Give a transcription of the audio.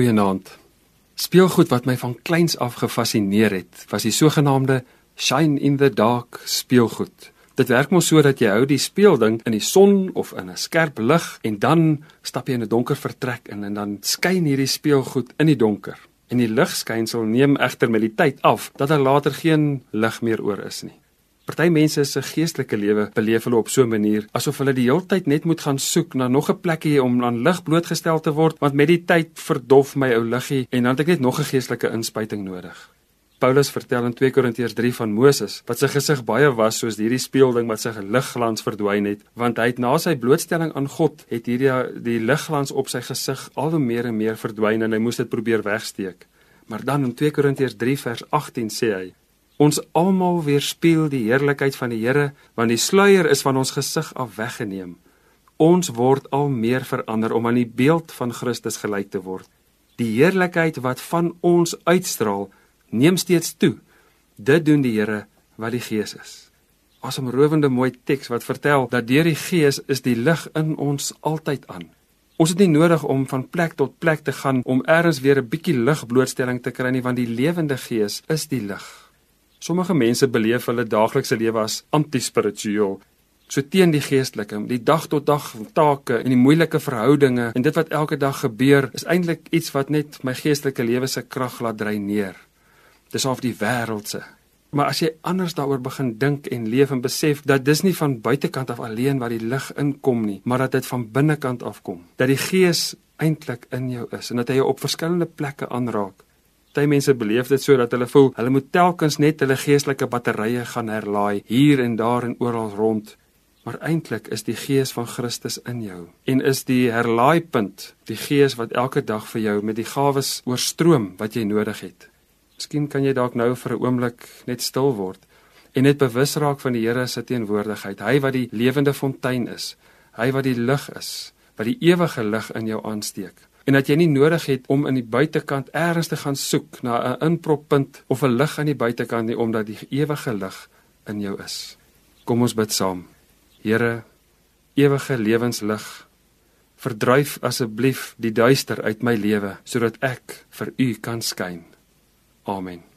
Goeienaand. Speelgoed wat my van kleins af gefassineer het, was die sogenaamde shine in the dark speelgoed. Dit werk mos so dat jy hou die speelding in die son of in 'n skerp lig en dan stap jy in 'n donker vertrek in en dan skyn hierdie speelgoed in die donker. En die ligskynsel neem egter met die tyd af dat daar later geen lig meer oor is nie. Party mense se geestelike lewe beleef hulle op so 'n manier asof hulle die hele tyd net moet gaan soek na nog 'n plekkie om aan lig blootgestel te word, want met die tyd verdof my ou liggie en dan het ek net nog 'n geestelike inspuiting nodig. Paulus vertel in 2 Korintiërs 3 van Moses wat sy gesig baie was soos hierdie speelding wat sy ligglans verdwyn het, want hy het na sy blootstelling aan God het hierdie die ligglans op sy gesig al hoe meer en meer verdwyn en hy moes dit probeer wegsteek. Maar dan in 2 Korintiërs 3 vers 18 sê hy Ons almal weerspieël die heerlikheid van die Here, want die sluier is van ons gesig af weggeneem. Ons word al meer verander om aan die beeld van Christus gelyk te word. Die heerlikheid wat van ons uitstraal, neem steeds toe. Dit doen die Here wat die Gees is. Asom rowende mooi teks wat vertel dat deur die Gees is die lig in ons altyd aan. Ons het nie nodig om van plek tot plek te gaan om eers weer 'n bietjie lig blootstelling te kry nie want die lewende Gees is die lig. Sommige mense beleef hulle daaglikse lewe as anti-spiritueel, so teen die geestelike, die dag tot dag take en die moeilike verhoudinge en dit wat elke dag gebeur, is eintlik iets wat net my geestelike lewe se krag laat dreineer. Dis of die wêreldse. Maar as jy anders daaroor begin dink en leef en besef dat dis nie van buitekant af alleen waar die lig inkom nie, maar dat dit van binnekant af kom, dat die gees eintlik in jou is en dat hy jou op verskillende plekke aanraak. Party mense beleef dit so dat hulle voel hulle moet telkens net hulle geestelike batterye gaan herlaai hier en daar en oral rond. Maar eintlik is die gees van Christus in jou en is die herlaaipunt die gees wat elke dag vir jou met die gawes oorstroom wat jy nodig het. Miskien kan jy dalk nou vir 'n oomblik net stil word en net bewus raak van die Here se teenwoordigheid. Hy wat die lewende fontein is, hy wat die lig is, wat die ewige lig in jou aansteek en dat jy nie nodig het om in die buitekant eers te gaan soek na 'n inproppunt of 'n lig aan die buitekant nie omdat die ewige lig in jou is. Kom ons bid saam. Here, ewige lewenslig, verdryf asseblief die duister uit my lewe sodat ek vir U kan skyn. Amen.